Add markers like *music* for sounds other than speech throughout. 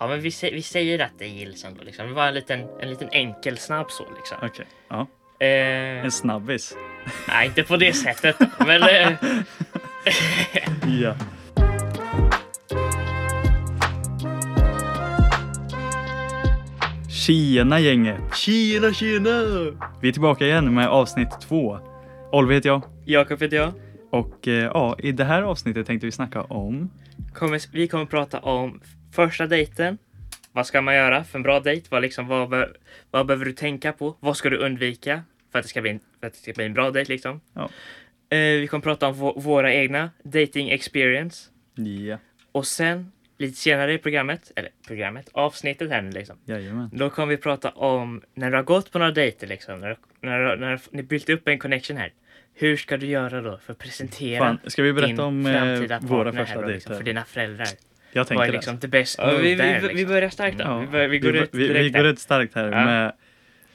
Ja, men vi, vi säger att det är gills ändå. Liksom. Det var en liten, en liten enkel snabb så liksom. Okej. Ja. Eh, En snabbis. nej, inte på det sättet. men eh, *laughs* Ja. Tjena gänget! tjena, tjena! Vi är tillbaka igen med avsnitt två. Oliver heter jag. Jakob heter jag. Och eh, ja, i det här avsnittet tänkte vi snacka om... Kommer, vi kommer prata om första dejten. Vad ska man göra för en bra dejt? Vad, liksom, vad, be, vad behöver du tänka på? Vad ska du undvika för att det ska bli en, för att det ska bli en bra dejt? Liksom? Ja. Eh, vi kommer prata om vå- våra egna dating experience. Ja, Och sen lite senare i programmet, eller programmet, avsnittet här nu liksom. jajamän. Då kommer vi prata om när du har gått på några dejter liksom. När, när, när ni byggt upp en connection här. Hur ska du göra då för att presentera Fan, ska vi berätta din om eh, framtida våra partner första här då, liksom, för dina föräldrar? Jag Vad tänkte är det. liksom the best Ja, move vi, där, vi, liksom? vi börjar starkt då. Ja. vi, börjar, vi går vi, ut vi, vi går ut starkt här Ja. med...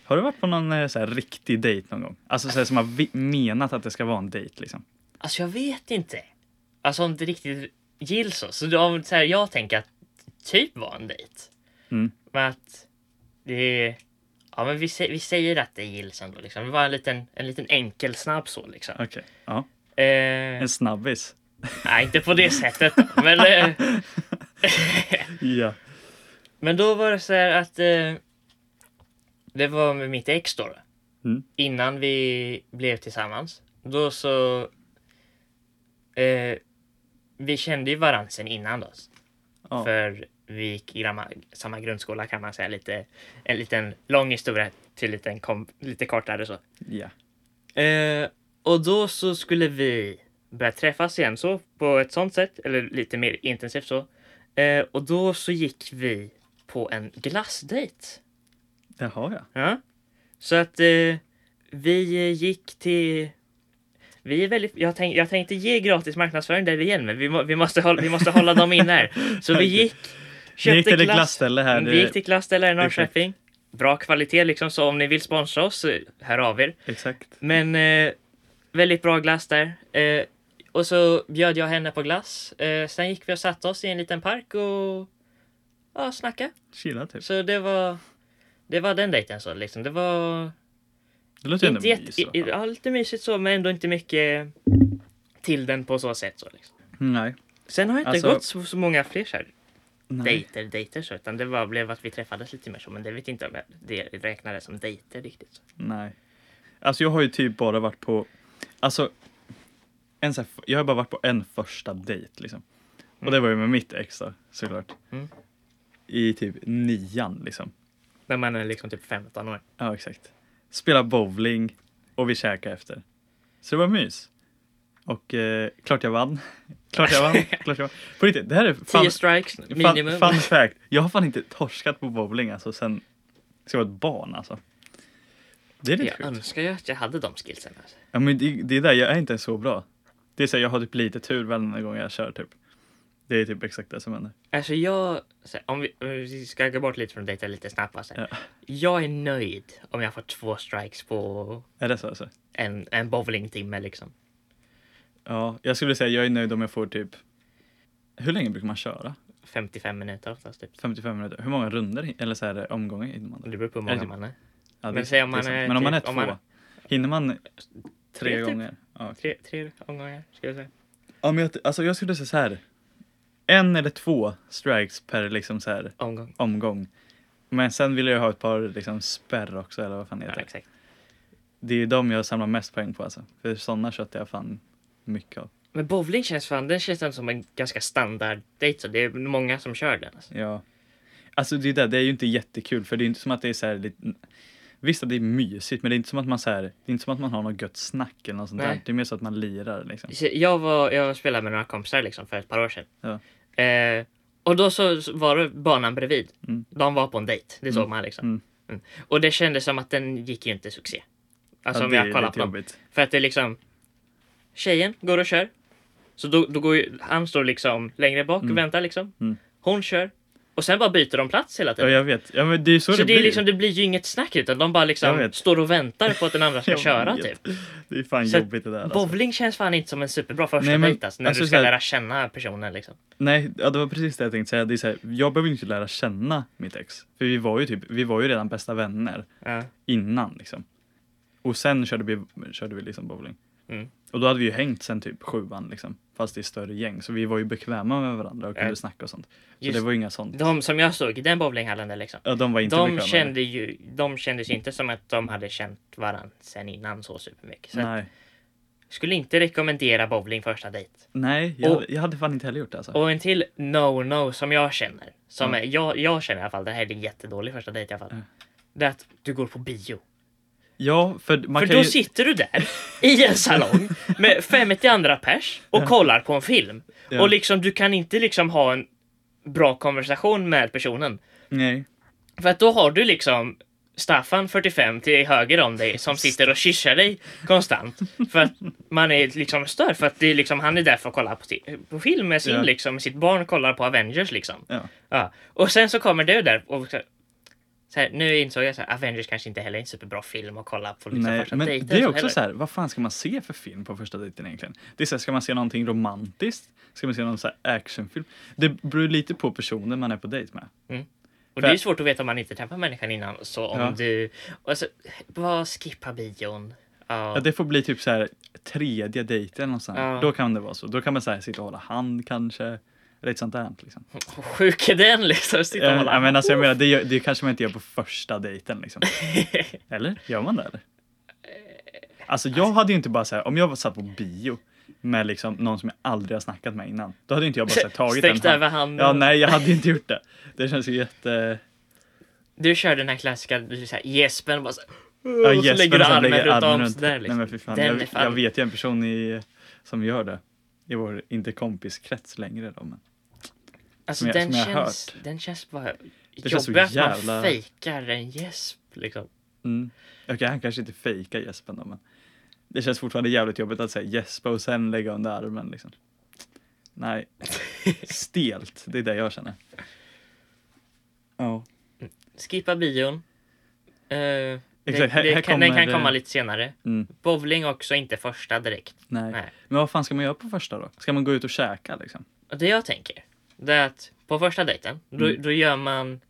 Har du varit på någon eh, så här, riktig dejt någon gång? Alltså så här, som har vi- menat att det ska vara en dejt liksom. Alltså jag vet inte. Alltså om det riktigt gills så. Så, så här, jag tänker att typ var en dejt. Mm. Men att det är... Ja men vi, vi säger att det gills ändå liksom. Det var en liten, en liten enkel snabb så liksom. Okej. Ja. Eh, En snabbis. nej inte på det *laughs* sättet. Men, eh, Ja. men då var det så här att eh, det var med mitt ex då. Mm. Innan vi blev tillsammans. Då så... Eh, vi kände ju varandra sen innan då. Ja. För vi gick i samma, grundskola kan man säga. Lite, en liten lång historia till lite, kom, lite kortare så. ja. Eh, och då så skulle vi börja träffas igen så på ett sånt sätt, eller lite mer intensivt så. Eh, och då så gick vi på en glassdejt. Jaha ja. Ja. Så att eh, vi eh, gick till... Vi är väldigt, jag, tänk, jag tänkte ge gratis marknadsföring där igen, men vi, må, vi, måste, hålla, vi måste hålla dem in här. *laughs* Så vi gick, köpte Ni gick till ett glass. glasställe här. Vi gick till glassställe här i. Norrköping. Bra kvalitet liksom, så om ni vill sponsra oss, eh, hör av er. Exakt. Men eh, väldigt bra glass där. Eh, och så bjöd jag henne på glass. Eh, sen gick vi och satte oss i en liten park och ja, snacka. Chilla typ. Så det var, det var den dejten så liksom. Det var Det låter ändå inte jätte, mys, va? i- ja, lite mysigt så, men ändå inte mycket till den på så sätt. Så, liksom. Nej. Sen har jag inte Alltså- gått så, så många fler så här, Nej. dejter, dejter så, utan det var, blev att vi träffades lite mer så, men det vet inte om jag det räknades som dejter riktigt. Så. Nej. Alltså jag har ju typ bara varit på, alltså, en så här, jag har bara varit på en första dejt liksom. Och det var ju med mitt ex då, såklart. Mm. I typ nian liksom. När man är liksom typ 15 år. Ja, exakt. Spela bowling och vi käkade efter. Så det var mys. Och eh, klart jag vann. *laughs* klart jag vann. *laughs* klart jag vann. På riktigt, det här är 10 fun, strikes fun, minimum. fun fact. Jag har fan inte torskat på bowling alltså sen så jag var ett barn alltså. Det är lite Jag sjukt. önskar ju att jag hade de skillsen. Alltså. Ja men det, det är där, jag är inte så bra. Det är så här, jag har typ lite tur varje gång jag kör typ. Det är typ exakt det som händer. Alltså jag, här, om vi, om vi ska gå bort lite från dejta lite snabbt. Alltså. Ja. Jag är nöjd om jag får två strikes på Är det så alltså? en, en bowlingtimme liksom. Ja, jag skulle säga jag är nöjd om jag får typ Hur länge brukar man köra? 55 minuter oftast typ. 55 minuter? Hur många runder eller så här, omgångar hinner man? Det beror på hur många typ- man är. Ja, Men det- säg om det man är Men om man är typ- två, om man- hinner man tre Tre typ. Ja. Tre, tre omgångar ska jag säga. ja men jag, alltså jag skulle säga så här. En eller två strikes per liksom så här Omgång. omgång. Men sen vill jag ha ett par liksom spärr också eller vad fan det Ja, heter. exakt. Det är de jag samlar mest poäng på alltså. För sådana köttar jag fan mycket av. Men bowling känns fan, den känns som en ganska standard så det är många som kör den. Alltså. Ja. Alltså det, där, det är ju inte jättekul för det är inte som att det är så här lite... Visst att det är mysigt men det är inte som att man så här, det är inte som att man har något gött snack eller något sånt där. Det är mer så att man lirar liksom. Jag, var, jag spelade med några kompisar liksom för ett par år sedan. Ja. Eh, och då så var det banan bredvid. Mm. De var på en dejt, det såg Mm. man liksom. Mm. Mm. Och det kändes som att den gick ju inte succé. Alltså ja, om jag kollar på dem. För att det är liksom Tjejen går och kör. Så då, då går ju, han står liksom längre bak Mm. och väntar liksom. Mm. Hon kör. Och sen bara byter de plats hela Ja, tiden. jag vet. Ja, men det är så, så det det, är blir. liksom, det blir ju inget snack utan de bara liksom står och väntar på att den andra ska *laughs* köra vet. typ. Det är fan Så jobbigt det där. Alltså. Bowling känns fan inte som en superbra första Nej, men, dejt alltså, när alltså, du ska här- lära känna personen liksom. Nej, ja, det var precis det jag tänkte säga. Det är så här, jag behöver inte lära känna mitt ex. För vi var ju typ, vi var ju redan bästa vänner Ja. innan liksom. Och sen körde vi, körde vi liksom bowling. Mm. Och då hade vi ju hängt sen typ sjuan liksom. Fast i större gäng. Så vi var ju bekväma med varandra och kunde Ja. snacka och sånt. Så Just- det var ju inga sånt. De som jag såg i den bowlinghallen där liksom. Ja, de var inte De bekväma. kände ju, de kändes ju inte som att de hade känt varandra sen innan så supermycket. Så Nej, skulle inte rekommendera bowling första dejt. Nej jag, Och- hade, jag hade fan inte heller gjort det alltså. Och en till no-no som jag känner. Som Ja. är, jag, jag känner i alla fall, det här är en jättedålig första dejt i alla fall. Ja. Det är att du går på bio. Ja, för man För kan då ju... sitter du där i en salong med *laughs* 50 andra pers och kollar på en film. Ja. Och liksom du kan inte liksom ha en bra konversation med personen. Nej. För att då har du liksom Staffan 45 till höger om dig som sitter och kyssar dig konstant. För att man är liksom störd för att det är liksom, han är där för att kolla på, på film med sin Ja. liksom, sitt barn kollar på Avengers liksom. Ja. Ja. Och sen så kommer du där och här, nu insåg jag att Avengers kanske inte heller är en superbra film att kolla på liksom, Nej, första men dejten. det är så också heller. så här, vad fan ska man se för film på första dejten egentligen? Det är så här, ska man se någonting romantiskt? Ska man se någon så actionfilm? Det beror lite på personen man är på dejt med. Och det är ju svårt att veta om man inte träffar människan innan. Så om Ja. du... Alltså, bara skippa bion. Ja. Ja, det får bli typ så här tredje dejten sånt. Ja. Då kan det vara så. Då kan man så här, sitta och hålla hand kanske. Lite sånt där liksom. Hur sjuk är den liksom? Sitta och hålla- ja, men alltså, jag menar, det, gör- det kanske man inte gör på första dejten liksom. *laughs* Eller? Gör man det eller? Alltså jag hade ju inte bara så här, om jag var satt på bio med liksom någon som jag aldrig har snackat med innan. Då hade inte jag bara så här, tagit Sträckt över hand. handen. Ja nej jag hade inte gjort det. Det känns ju jätte... Du kör den här klassiska du gäspen och bara så, Ja, och så lägger du armen lägger runt armen om runt. sådär liksom. Nej men fan. Den är Jag, fan- jag vet ju en person i, som gör det. I vår, inte kompiskrets längre då men. Alltså jag- den, känns, den känns bara känns så jobbig att jävla- man fejkar en gäsp liksom. Mm. Okej han kanske inte fejkar gäspen då men. Det känns fortfarande jävligt jobbigt att säga gäspa och sen lägga under armen liksom. Nej. *laughs* Stelt, det är det jag känner. Ja. Skippa bion. Det, Exakt, här- det här kan, den kan komma lite senare. Mm. Bowling också inte första direkt. Nej. Nej. Men vad fan ska man göra på första då? Ska man gå ut och käka liksom? Det jag tänker, det är att på första dejten, då, Mm. då gör man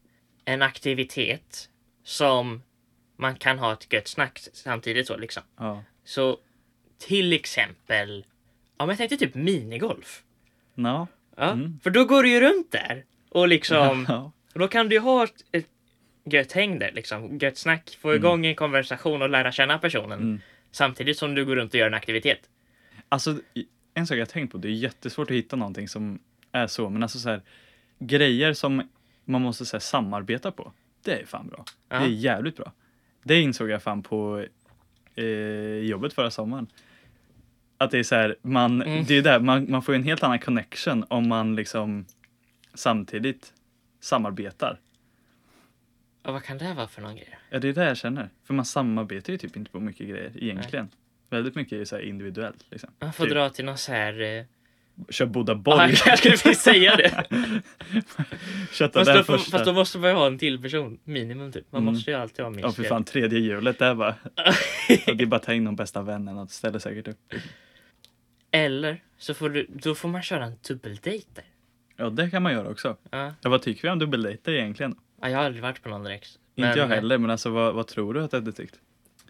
en aktivitet som man kan ha ett gött snack samtidigt så liksom. Ja. Så till exempel, ja men jag tänkte typ minigolf. Ja. Ja, Mm. för då går du ju runt där och liksom, *laughs* och då kan du ju ha ett, ett gött häng där liksom, gött snack, få igång en konversation och lära känna personen Mm. samtidigt som du går runt och gör en aktivitet. Alltså, en sak jag tänkt på, det är jättesvårt att hitta någonting som är så, men alltså så här, grejer som man måste så här, samarbeta på, det är fan bra. Ja. Det är jävligt bra. Det insåg jag fan på eh, jobbet förra sommaren. Att det är så här, man, Mm. det är där, man, man får ju en helt annan connection om man liksom samtidigt samarbetar. Och vad kan det vara för någon grej? Ja, det är det jag känner. För man samarbetar ju typ inte på mycket grejer egentligen. Väldigt mycket är så här individuellt. Liksom. Man får Typ, dra till någon så här... Kör Boda boll. jag skulle precis säga det. *laughs* Kötta Fast den då, första. fast då måste man ju ha en till person, minimum typ. Man Mm. måste ju alltid ha minst Ja för fan, tredje hjulet där bara. *laughs* Det är bara att ta in de bästa vännen och ställer säkert upp. Eller så får du, då får man köra en dubbeldejt där. Ja det kan man göra också. Ja. Ja, vad tycker vi om dubbeldejter egentligen? Ja, jag har aldrig varit på någon direkt. inte jag Men, heller, men alltså vad, vad tror du att jag hade tyckt?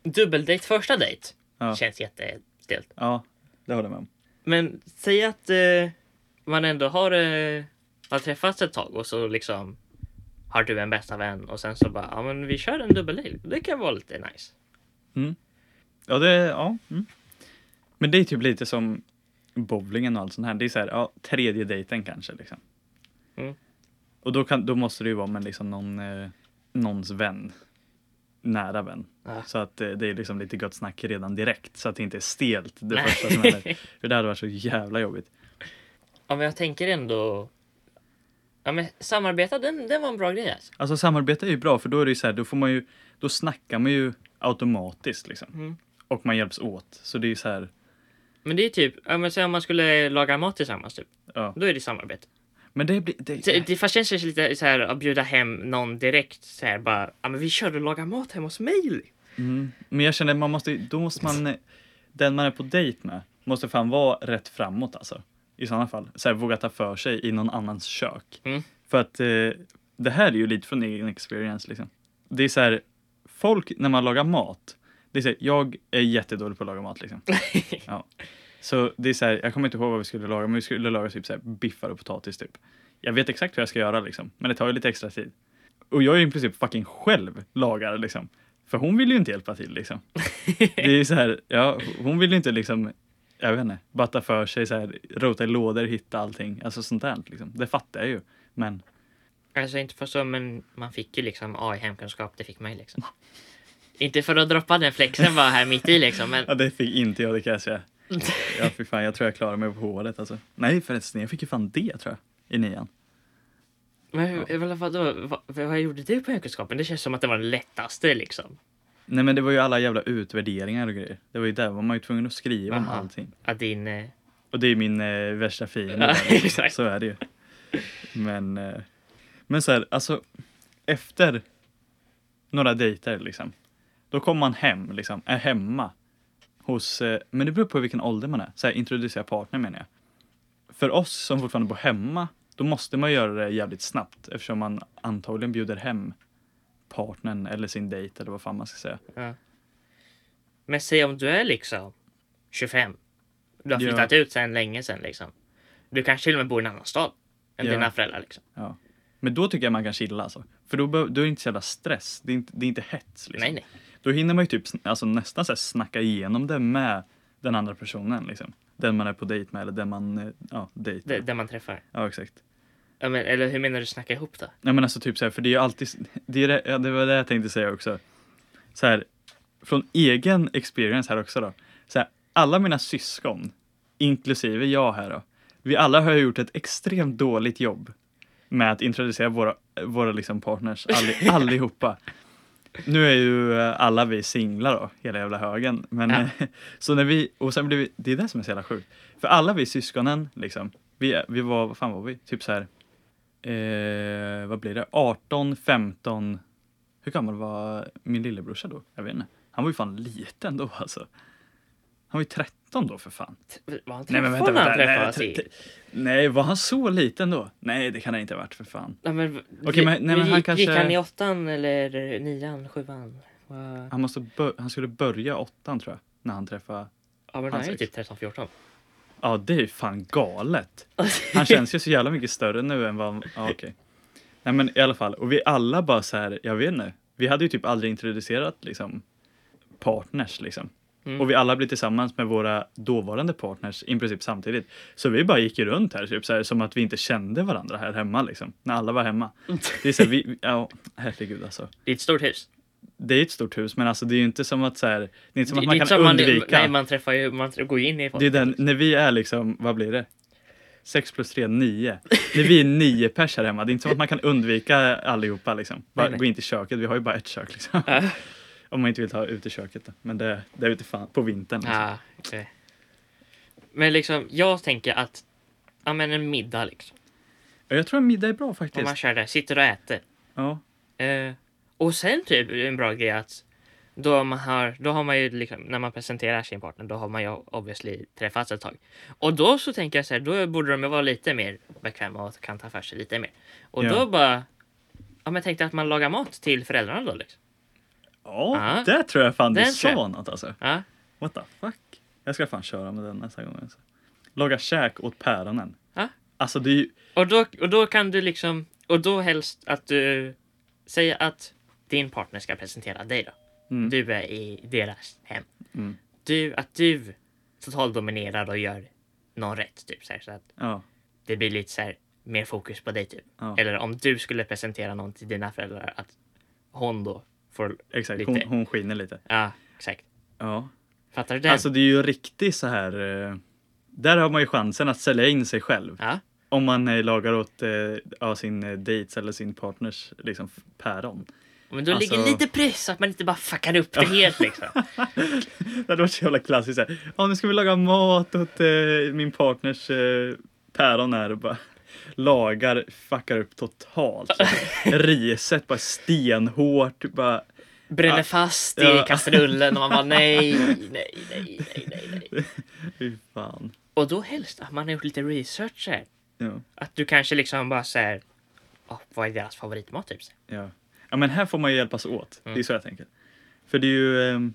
Dubbeldejt första dejt Ja. känns jättestelt. Ja, det håller jag med om. Men säg att eh, man ändå har, eh, har träffats ett tag och så liksom har du en bästa vän och sen så bara, ja men vi kör en dubbeldejt. Det kan vara lite nice. Ja, det, ja. Mm. Men det är typ lite som bowlingen och allt sånt här. Det är så här, ja, tredje dejten kanske liksom. Mm. Och då, kan, då måste det ju vara med liksom någon, eh, någons vän. Nära vän. Ja. Så att eh, det är liksom lite gott snack redan direkt. Så att det inte är stelt det Nej. första som händer. *laughs* För det hade varit så jävla jobbigt. Ja men jag tänker ändå, ja men samarbeta den, den var en bra grej alltså. Alltså samarbete är ju bra för då är det ju så här, då får man ju, då snackar man ju automatiskt liksom. Mm. Och man hjälps åt. Så det är ju så här, Men det är typ, ja men säg om man skulle laga mat tillsammans typ. ja. Då är det samarbete. Men det blir... Det, Det, det fast känns lite så här att bjuda hem någon direkt så här bara, ja men vi kör och lagar mat hemma hos mig. mm. Men jag känner man måste, då måste man, den man är på dejt med, måste fan vara rätt framåt alltså. I sådana fall. Så här, våga ta för sig i någon annans kök. Mm. För att eh, det här är ju lite från egen experience liksom. Det är så här, folk när man lagar mat, det är så här, jag är jättedålig på att laga mat liksom. *laughs* Ja. Så det är så här, jag kommer inte ihåg vad vi skulle laga, men vi skulle laga typ så här biffar och potatis typ. Jag vet exakt hur jag ska göra liksom, men det tar ju lite extra tid. Och jag är i princip fucking själv lagar liksom. För hon vill ju inte hjälpa till liksom. *laughs* Det är ju så här, ja, hon vill ju inte liksom, jag vet inte, batta för sig så här, rota i lådor, hitta allting. Alltså sånt där liksom. Det fattar jag ju. Men Alltså inte för så, men man fick ju liksom A i hemkunskap, det fick man ju liksom. inte för att droppa den flexen bara här mitt i liksom, men ja, det fick inte jag, det kan jag säga. *laughs* Ja, fy fan, jag tror jag klarar mig på håret alltså. Nej förresten, jag fick ju fan det tror jag. I nian. Men hur, vad, vadå, vad, vad gjorde du på hemkunskapen? Det känns som att det var det lättaste liksom. Nej men det var ju alla jävla utvärderingar och grejer. Det var ju där var man ju tvungen att skriva om Aha. allting. Att din... Eh, Och det är min eh, värsta fiende. Ja. *laughs* Så är det ju. Men, eh, men så här, alltså efter några dejter liksom. Då kommer man hem, liksom, är hemma hos, eh, men det beror på vilken ålder man är. Så här, introducera partner menar jag. För oss som fortfarande bor hemma, då måste man göra det jävligt snabbt eftersom man antagligen bjuder hem partnern eller sin dejt eller vad fan man ska säga. ja. Men säg om du är liksom 25. Du har Ja. flyttat ut sedan länge sedan liksom. Du kanske till och med bor i en annan stad än Ja. dina föräldrar liksom. Ja. Men då tycker jag man kan chilla alltså. För då, då är det inte så jävla stress. Det är inte, det är inte hets. Liksom. Nej, nej. Då hinner man ju typ alltså, nästan så här snacka igenom det med den andra personen. Liksom. Den man är på dejt med eller den man eh, ja, dejtar. Det, det man träffar. Ja, exakt. Ja, men, eller hur menar du snacka ihop då? Nej men alltså typ så här, för det är ju alltid, det, är det, ja, det var det jag tänkte säga också. Så här, från egen experience här också då. Så här, alla mina syskon, inklusive jag här då, vi alla har gjort ett extremt dåligt jobb med att introducera våra, våra liksom partners, *laughs* alli, allihopa. Nu är ju eh, alla vi singlar då, hela jävla högen. Men, Ja. eh, *laughs* så när vi, och sen blev vi, det är det som är så jävla sjukt. För alla vi syskonen, liksom, vi, vi var, vad fan var vi? Typ så här, eh, vad blir det? 18, 15. Hur gammal var min lillebrorsa då? Jag vet inte. Han var ju fan liten då alltså. Han var ju 13 då för fan. Var han Nej men träffade vänta, när han vänta. Nej, i? tre- nej, var han så liten då? Nej, det kan han inte ha varit för fan. Ja, men, Okej, men- nej, men han gick, kanske- gick han i åttan eller nian, sjuan? Vad- Han, måste bör- han skulle börja åttan tror jag, när han träffade. Ja, men han han är ju typ 13-14. Ja, det är ju fan galet. *laughs* Han känns ju så jävla mycket större nu än vad han... Ja, okej. Nej men i alla fall, och vi alla bara så här, jag vet inte. Vi hade ju typ aldrig introducerat liksom partners liksom. Mm. Och vi alla blev tillsammans med våra dåvarande partners i princip samtidigt. Så vi bara gick ju runt här, typ så här, som att vi inte kände varandra här hemma liksom. När alla var hemma. Det är så här, vi, ja, herregud alltså. Det är ett stort hus. Det är ett stort hus, men alltså det är ju inte som att så här, det är inte som Det- att man kan som undvika. nej, man träffar ju, man går in i folk. Det är den, när vi är liksom, vad blir det? 6 plus 3, 9. När vi är nio pers här hemma, det är inte som att man kan undvika allihopa liksom. Bara Nej, nej. gå in till köket, vi har ju bara ett kök liksom. Ja. Om man inte vill ta ut i köket då. Men det, det är ute fan på vintern. Liksom. Ja, okej. Men liksom, jag tänker att, ja men en middag liksom. Ja, Jag tror en middag är bra Om faktiskt. man kör där, sitter och äter. Ja. Eh, och sen typ en bra grej att då, man har, då har man ju liksom, när man presenterar sin partner, då har man ju obviously träffats ett tag. Och då så tänker jag så här, då borde de ju vara lite mer bekväma och kan ta för sig lite mer. Och Ja. då bara, ja men tänkte att man lagar mat till föräldrarna då liksom. Ja, Ja. det tror jag fan du Den sa något alltså. Ja, What the fuck? Jag ska fan köra med den nästa gång. Alltså. Laga käk åt päronen. Ja. Alltså det är ju, och då, och då kan du liksom, och då helst att du säger att din partner ska presentera dig då. mm, Du är i deras hem. mm, Du, att du totaldominerar och gör någon rätt typ så, här, så att ja, det blir lite så här mer fokus på dig typ. ja. Eller om du skulle presentera någon till dina föräldrar att hon då får, Exakt, lite. hon, hon skiner lite. ja exakt. Ja. Fattar du det? Alltså det är ju riktigt så här. eh, Där har man ju chansen att sälja in sig själv. ja, Om man eh, lagar åt eh, ja, sin dates eller sin partners liksom, päron. men då Alltså- ligger lite press att man inte bara fuckar upp det helt liksom. *laughs* Det hade varit så jävla klassiskt. så Ja, nu ska vi laga mat åt eh, min partners eh, päron här. Och bara, lagar, fuckar upp totalt. Riset bara stenhårt, bara Bränner Ah, fast i ja. *laughs* kastrullen och man bara nej, nej, nej, nej, nej, nej. fy fan. Och då helst att man har gjort lite research här. Ja, Att du kanske liksom bara säger vad är deras favoritmat typ? ja. ja men här får man ju hjälpas åt, det är Mm. så jag tänker. För det är ju, ehm,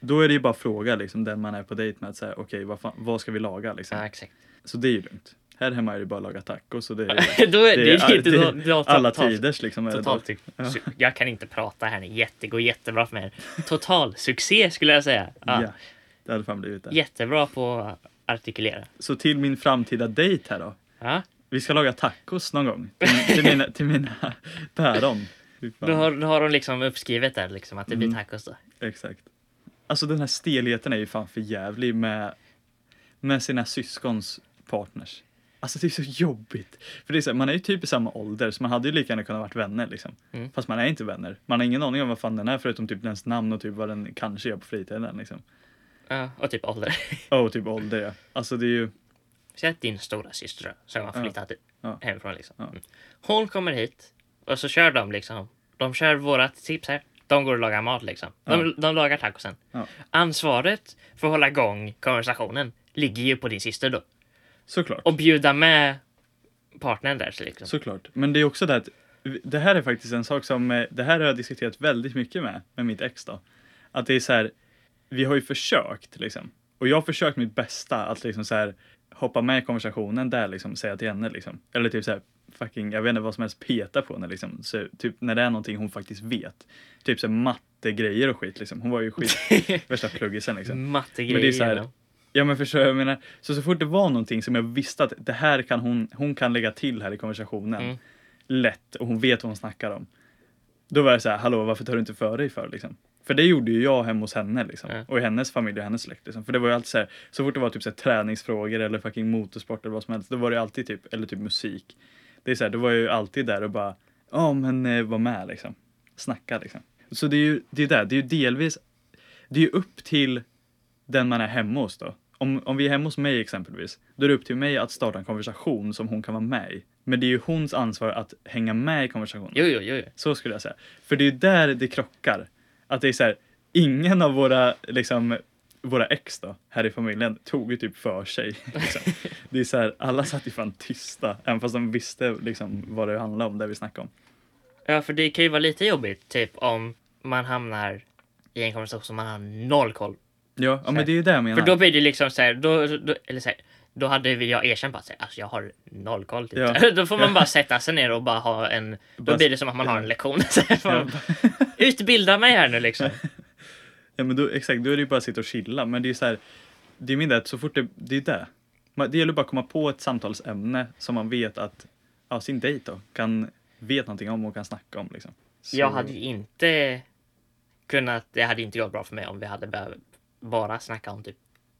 då är det ju bara fråga liksom den man är på dejt med att säga okej vad, fan- vad ska vi laga liksom. Ja, exakt. Så det är ju lugnt. Här hemma är det bara att laga tacos och det är *laughs* då är det, det är- lite det är då- då- alla tiders liksom. är det Totalt typ. Ja. *laughs* Jag kan inte prata här nu. Jätte, går jättebra för mig. Total succé skulle jag säga. Ja. Ja, det hade fan blivit det. Jättebra på att artikulera. Så till min framtida dejt här då. Ja. Vi ska laga tacos någon gång. Till, till, mina, till mina *laughs* päron. Då, har, då har de liksom uppskrivet där liksom att det blir Mm. tacos då. Exakt. Alltså den här stelheten är ju fan för jävlig med, med sina syskons partners. Alltså det är så jobbigt. För det är så här, man är ju typ i samma ålder så man hade ju lika gärna kunnat varit vänner liksom. Mm. Fast man är inte vänner. Man har ingen aning om vad fan den är förutom typ dens namn och typ vad den kanske gör på fritiden liksom. Ja, och typ ålder. Och typ ålder ja. Alltså det är ju, Säg att din stora syster som har Ja. flyttat Ja. hemifrån liksom. Ja. Mm. Hon kommer hit och så kör de liksom. De kör vårat tips här. De går och lagar mat liksom. De, Ja. de lagar tacosen. Ja. Ansvaret för att hålla igång konversationen ligger ju på din syster då. Såklart. Och bjuda med partnern där så liksom. Såklart. Men det är också det att det här är faktiskt en sak som, eh, det här har jag diskuterat väldigt mycket med, med mitt ex då. Att det är så här, vi har ju försökt liksom. Och jag har försökt mitt bästa att liksom så här hoppa med i konversationen där liksom, säga till henne liksom. Eller typ så här fucking, jag vet inte vad som helst, peta på henne liksom. Så, typ när det är någonting hon faktiskt vet. Typ så här mattegrejer och skit liksom. Hon var ju skit, *laughs* värsta pluggisen liksom. Mattegrejer. Men det är så här- ja. Men förstår jag menar, så så fort det var någonting som jag visste att det här kan hon, hon kan lägga till här i konversationen. Mm. Lätt och hon vet vad hon snackar om. Då var jag så här, hallå varför tar du inte för dig för liksom? För det gjorde ju jag hemma hos henne liksom. Ja. Och i hennes familj och hennes släkt liksom. För det var ju alltid så här, så fort det var typ så här, träningsfrågor eller fucking motorsport eller vad som helst. Då var det alltid typ, eller typ musik. Det är så här, då var jag ju alltid där och bara, ja men eh, var med liksom. Snacka liksom. Så det är ju, det är där, det är ju delvis, det är ju upp till den man är hemma hos då. Om, om vi är hemma hos mig exempelvis, då är det upp till mig att starta en konversation som hon kan vara med i. Men det är ju hons ansvar att hänga med i konversationen. Jo, jo, jo. jo. Så skulle jag säga. För det är ju där det krockar. Att det är så här, ingen av våra, liksom, våra ex då, här i familjen, tog ju typ för sig. *laughs* Liksom. Det är så här, alla satt ju fan tysta, även fast de visste liksom vad det handlade om, det vi snackade om. Ja, för det kan ju vara lite jobbigt, typ om man hamnar i en konversation som man har noll koll. Ja, ja men det är ju det jag menar. För då blir det liksom så här, då, då, eller så här, då hade väl jag erkänt här, alltså jag har noll koll. Typ. Ja. *laughs* Då får man bara sätta sig ner och bara ha en, då Bara- blir det som att man har en lektion. *laughs* Man, Utbilda mig här nu liksom. *laughs* ja, men då, exakt, då är det ju bara att sitta och chilla. Men det är ju så här, det är min att så fort det, det är det. Det gäller bara att komma på ett samtalsämne som man vet att ja, sin dejt då kan, vet någonting om och kan snacka om. Liksom. Så- Jag hade ju inte kunnat, det hade inte gått bra för mig om vi hade behövt bara snacka om typ,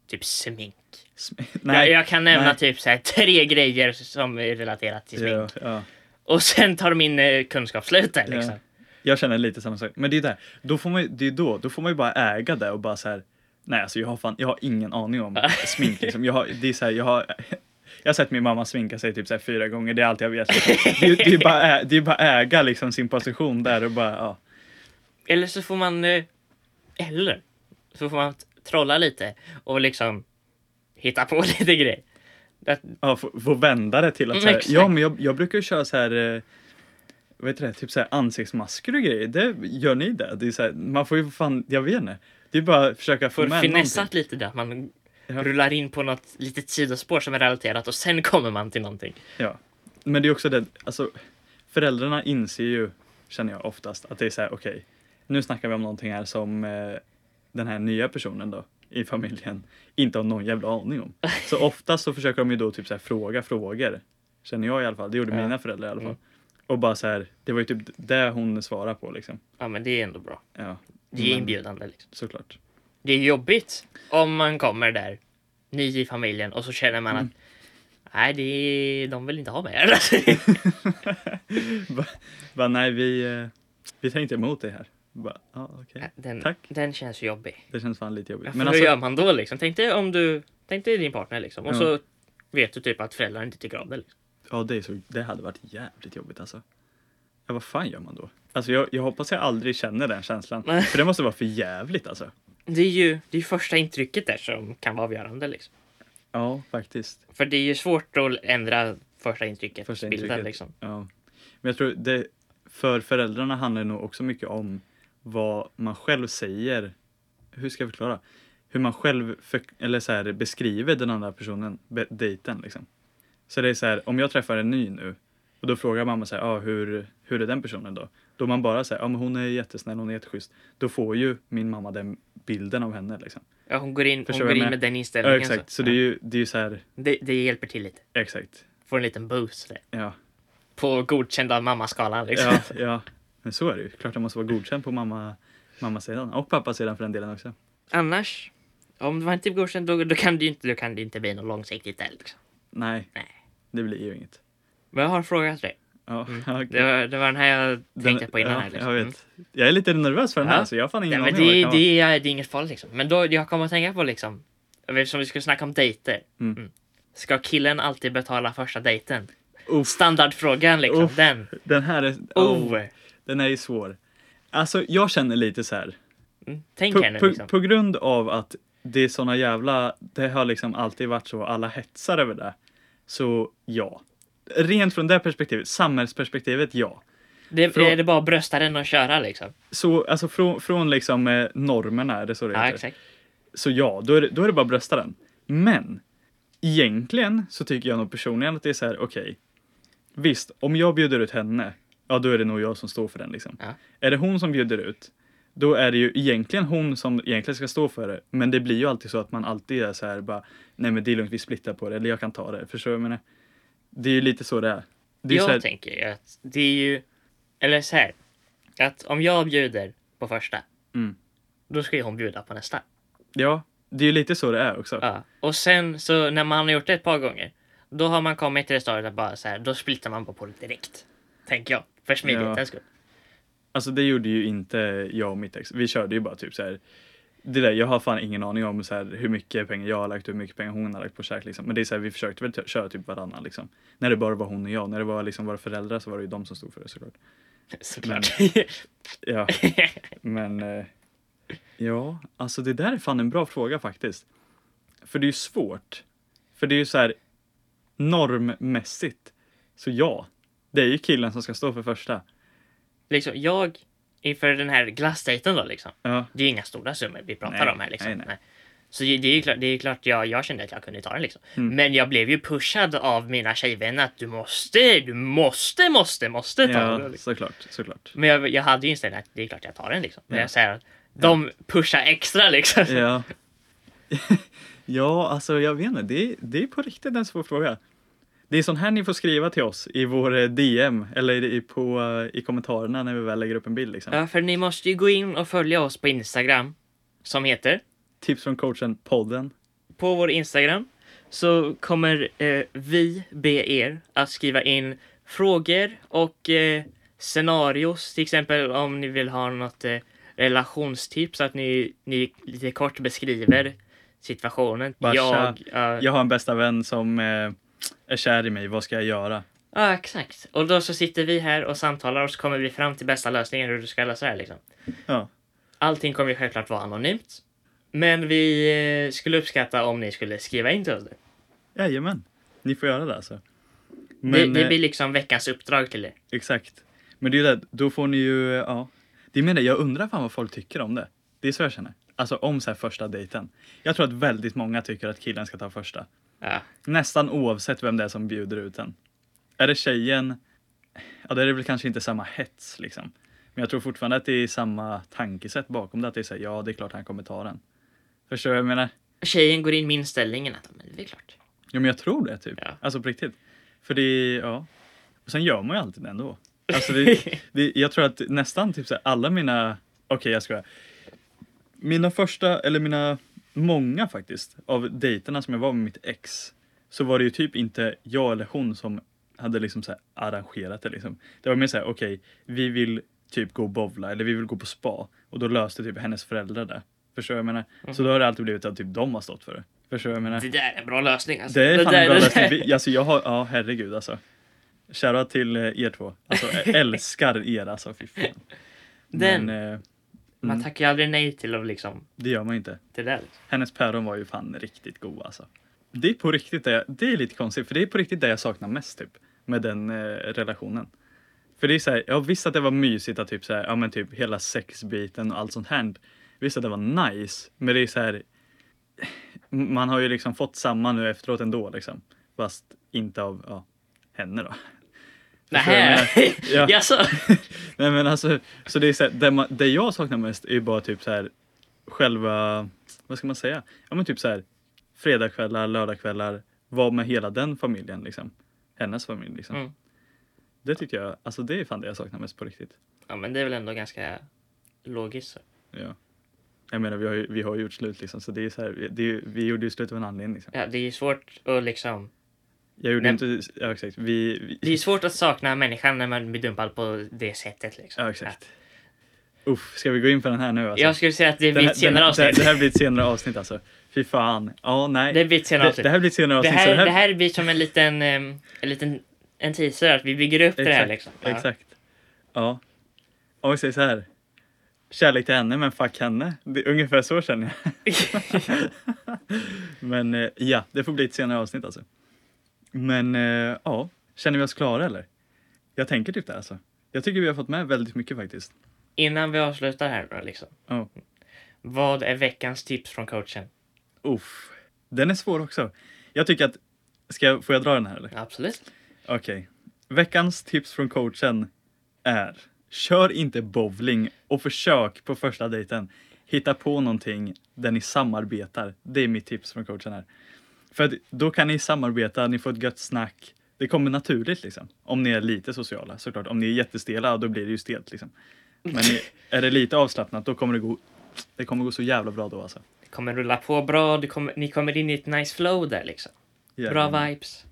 typ smink. Sm- jag, jag kan nämna nej. typ så här, tre grejer som är relaterat till smink. Ja, ja. Och sen tar min eh, kunskap slut där liksom. Ja. Jag känner lite samma sak. Men det är där, då får man det är då, då får man ju bara äga det och bara så här. Nej, alltså jag har fan, jag har ingen aning om smink liksom. Jag har, det är så här, jag har, jag har sett min mamma sminka sig typ så fyra gånger. Det är allt jag vet. Det är, det är bara, det är bara äga liksom sin position där och bara, ja. Eller så får man, eh, eller så får man trolla lite och liksom hitta på *laughs* lite grejer. Det, ja få, få vända det till att så här, ja men jag, jag brukar ju köra så här, eh, vad heter det, typ så här ansiktsmasker och grejer. Det, gör ni det? Det är så här, man får ju fan, jag vet inte. Det är bara att försöka få med finessat lite där, man Ja. rullar in på något litet sidospår som är relaterat och sen *laughs* kommer man till någonting. Ja. Men det är också det, alltså föräldrarna inser ju, känner jag oftast, att det är så här, okej, nu snackar vi om någonting här som eh, den här nya personen då i familjen inte har någon jävla aning om. Så oftast så försöker de ju då typ så här fråga frågor. Känner jag i alla fall, det gjorde Ja. mina föräldrar i alla fall. Mm. Och bara så här, det var ju typ det hon svarade på liksom. Ja, men det är ändå bra. Ja. Det är inbjudande liksom. Såklart. Det är jobbigt om man kommer där, ny i familjen och så känner man Mm. att nej, det är, de vill inte ha mig här. *laughs* *laughs* Nej vi, eh, vi tar inte emot dig här. Bara, ja okej. den, Tack. den känns jobbig. Det känns fan lite jobbigt. Ja, Men hur alltså, gör man då liksom? Tänk dig om du, tänk dig din partner liksom och Ja. så vet du typ att föräldrar inte tycker om det. Liksom. Ja, det, är så, det hade varit jävligt jobbigt alltså. Ja, vad fan gör man då? Alltså jag, jag hoppas jag aldrig känner den känslan. Nej. För det måste vara för jävligt alltså. Det är ju det är första intrycket där som kan vara avgörande. Liksom. Ja, faktiskt. För det är ju svårt att ändra första intrycket. Första bilden, intrycket. Liksom. Ja. Men jag tror det för föräldrarna handlar det nog också mycket om vad man själv säger. Hur ska jag förklara? Hur man själv för, eller så här, beskriver den andra personen, be, dejten liksom. Så det är så här, om jag träffar en ny nu och då frågar mamma så här, ah, hur, hur är den personen då? Då man bara säger, ja ah, men hon är jättesnäll, hon är jätteschysst. Då får ju min mamma den bilden av henne liksom. Ja, hon går in, hon går in med? med den Ja, inställningen. exakt, så det är ju, det är ju så här, det, det hjälper till lite. exakt. Får en liten boost där. Ja, På godkända mammaskalan. Liksom. ja, ja. Men så är det ju. Klart det måste vara godkänt på mamma, mammasidan och pappasidan för den delen också. Annars, om det var inte godkänt då, då, kan det ju inte, då kan det inte bli något långsiktigt där. Liksom. Nej, Nej. det blir ju inget. Men jag har en fråga till dig. Ja, Mm. *laughs* okej. Det, var, det var den här jag tänkte Den- på innan. ja, här, liksom. Jag Mm. vet. Jag är lite nervös för den här Ja. så jag har fan ingen men aning det, det, det, är, det är inget farligt liksom. Men då, jag kommer att tänka på liksom, eftersom vi skulle snacka om dejter. Mm. Ska killen alltid betala första dejten? Uff, Standardfrågan liksom, Uff. den. den här är, Oh. oh, den är ju svår. Alltså jag känner lite så här. Mm. Tänk På, här nu på, liksom. på grund av att det är såna jävla, det har liksom alltid varit så, alla hetsar över det. Så ja. Rent från det perspektivet, samhällsperspektivet ja. Det, Frå- är det bara att brösta den och köra liksom? Så alltså från, från liksom eh, normerna, är det så det Ja, heter? exakt. Så ja, då är, det, då är det bara att brösta den. Men egentligen så tycker jag nog personligen att det är så här, okej. visst, om jag bjuder ut henne, ja då är det nog jag som står för den liksom. Ja. Är det hon som bjuder ut, då är det ju egentligen hon som egentligen ska stå för det. Men det blir ju alltid så att man alltid är så här bara, nej men det är lugnt, vi splittar på det, eller jag kan ta det. Förstår du vad jag menar? Det är ju lite så det är. Det är jag här, tänker ju att det är ju, eller så här, att om jag bjuder på första, Mm. då ska ju hon bjuda på nästa. ja, det är ju lite så det är också. Ja. Och sen så när man har gjort det ett par gånger, då har man kommit till det stadiet att bara så här, då splittar man på det direkt. Tänker jag, för smidighetens Ja. skull. Alltså det gjorde ju inte jag och mitt ex. Vi körde ju bara typ så här. Det där, jag har fan ingen aning om så här, hur mycket pengar jag har lagt och hur mycket pengar hon har lagt på käk. Liksom. Men det är så här, vi försökte väl köra typ varannan. Liksom. När det bara var hon och jag. När det var liksom våra föräldrar så var det ju de som stod för det såklart. *laughs* Såklart. Ja, men eh, ja, alltså det där är fan en bra fråga faktiskt. För det är ju svårt. För det är ju så här normmässigt. Så ja, det är ju killen som ska stå för första. liksom, jag, inför den här glassdejten då liksom, Ja, det är ju inga stora summor vi pratar Nej, om här liksom. nej, nej. Så det är ju klart, det är klart jag, jag kände att jag kunde ta den liksom. Mm. Men jag blev ju pushad av mina tjejvänner att du måste, du måste, måste, måste ta den. ja Liksom. såklart, såklart. Men jag, jag hade ju inställningen att det är klart jag tar den liksom. Men Ja. jag säger att de pushar extra liksom. Ja. *laughs* ja, alltså jag vet inte. Det det är på riktigt en svår fråga. Det är sån här ni får skriva till oss i vår eh, DM eller i, på, eh, i kommentarerna när vi väl lägger upp en bild. Liksom. Ja, för ni måste ju gå in och följa oss på Instagram som heter Tips från coachen podden. på vår Instagram så kommer eh, vi be er att skriva in frågor och eh, scenarios, till exempel om ni vill ha något eh, relationstips, att ni, ni lite kort beskriver situationen. Bara, jag, ja, Jag har en bästa vän som eh, är kär i mig. Vad ska jag göra? ja, exakt. Och då så sitter vi här och samtalar och så kommer vi fram till bästa lösningen hur du ska lösa det här liksom. Ja. Allting kommer ju självklart vara anonymt. Men vi eh, skulle uppskatta om ni skulle skriva in till oss det. Jajamän. Ni får göra det alltså. det, Men, det eh, blir liksom veckans uppdrag till er. Exakt. Men det är ju det, då får ni ju, ja. Det det, jag undrar fan vad folk tycker om det. Det är så jag känner. Alltså om så här första dejten. Jag tror att väldigt många tycker att killen ska ta första. Ja. Nästan oavsett vem det är som bjuder ut den. Är det tjejen, ja då är det väl kanske inte samma hets liksom. Men jag tror fortfarande att det är samma tankesätt bakom det. Att det är så här, ja det är klart han kommer ta den. Förstår du vad jag menar? Tjejen går in med inställningen att men det är klart. Ja men jag tror det typ. Ja. Alltså på riktigt. För det är, ja. Och sen gör man ju alltid det ändå. Alltså det, *laughs* det, jag tror att nästan typ så här, alla mina, okej jag skojar. Mina första, eller mina, många faktiskt, av dejterna som jag var med mitt ex. Så var det ju typ inte jag eller hon som hade liksom så arrangerat det liksom. Det var mer så här, okej, vi vill typ gå och bowla eller vi vill gå på spa. Och då löste typ hennes föräldrar det. Förstår jag menar? Så då har det alltid blivit att typ de har stått för det. Förstår jag menar? Det där är en bra lösning alltså. Det är fan där- en bra det lösning. Vi- *laughs* Alltså jag har, ja herregud alltså. Shoutout till eh, er två. Alltså *laughs* älskar er alltså, fy fan. Den. Men eh, Man mm, tackar ju aldrig nej till att liksom, det gör man inte. till det. Liksom. Hennes päron var ju fan riktigt god alltså. Det är på riktigt det, jag, det är lite konstigt för det är på riktigt det jag saknar mest typ. Med den eh, relationen. För det är så här, jag visste att det var mysigt att typ så här, ja men typ hela sexbiten och allt sånt här. Visst att det var nice. Men det är så här. Man har ju liksom fått samma nu efteråt ändå liksom. Fast inte av ja, henne då. Vad jag? *laughs* Ja. *laughs* Nej men alltså, så det är så här, det, man, det jag saknar mest är ju bara typ så här själva, vad ska man säga? Ja men typ så här fredagskvällar, lördagskvällar, vara med hela den familjen liksom. Hennes familj liksom. Mm. Det tycker jag, alltså det är fan det jag saknar mest på riktigt. Ja men det är väl ändå ganska logiskt. så. Ja. Jag menar vi har ju, vi har gjort slut liksom så det är så här, det är, vi gjorde ju slut av en anledning liksom. Ja, det är ju svårt att liksom... Jag gjorde Nej. inte, ja exakt, vi, vi Det är svårt att sakna människan när man blir dumpad på det sättet liksom. ja exakt. Uff, ska vi gå in på den här nu alltså? Jag skulle säga att det blir här- ett senare avsnitt. Det, det här blir ett senare avsnitt alltså. Fy fan. Ja, nej. Det blir ett senare Det, avsnitt. det här blir ett senare Det avsnitt. här, så det här blir som en liten, en liten en teaser, att vi bygger upp det här Exakt, liksom. Ja. Exakt. Ja. Om vi säger så här. Kärlek till henne, men fuck henne. Det är ungefär så känner jag. *laughs* *laughs* men eh, ja, det får bli ett senare avsnitt alltså. Men eh, ja, känner vi oss klara eller? Jag tänker typ det alltså. Jag tycker vi har fått med väldigt mycket faktiskt. Innan vi avslutar här då liksom. Ja. Vad är veckans tips från coachen? Uff. Den är svår också. Jag tycker att, ska jag, får jag dra den här eller? Absolut. Okej. Veckans tips från coachen är Kör inte bowling och försök på första dejten hitta på någonting där ni samarbetar. Det är mitt tips från coachen här. För att då kan ni samarbeta, ni får ett gött snack. Det kommer naturligt liksom. Om ni är lite sociala såklart. Om ni är jättestela, då blir det ju stelt liksom. Men ni, är det lite avslappnat, då kommer det gå det kommer gå så jävla bra då alltså. Det kommer rulla på bra, det kommer, ni kommer in i ett nice flow där liksom. Bra Jajamän. vibes.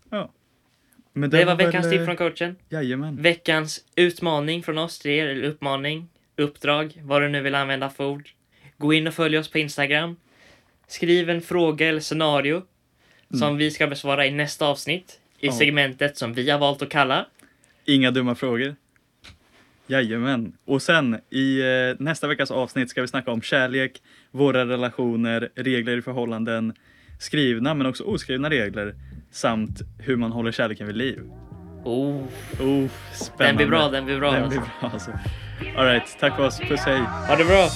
Men Det var väl, veckans eh, tips från coachen. Jajamän. Veckans utmaning från oss till er, eller uppmaning, uppdrag, vad du nu vill använda för ord. Gå in och följ oss på Instagram. Skriv en fråga eller scenario som vi ska besvara i nästa avsnitt i Ja. segmentet som vi har valt att kalla Inga dumma frågor. Jajamän. Och sen i eh, nästa veckas avsnitt ska vi snacka om kärlek, våra relationer, regler i förhållanden, skrivna men också oskrivna regler samt hur man håller kärleken vid liv. Oh, Oh, spännande. den blir bra, den blir bra. Den blir alltså. bra alltså. Alright, tack för oss. Puss hej. Ha det bra!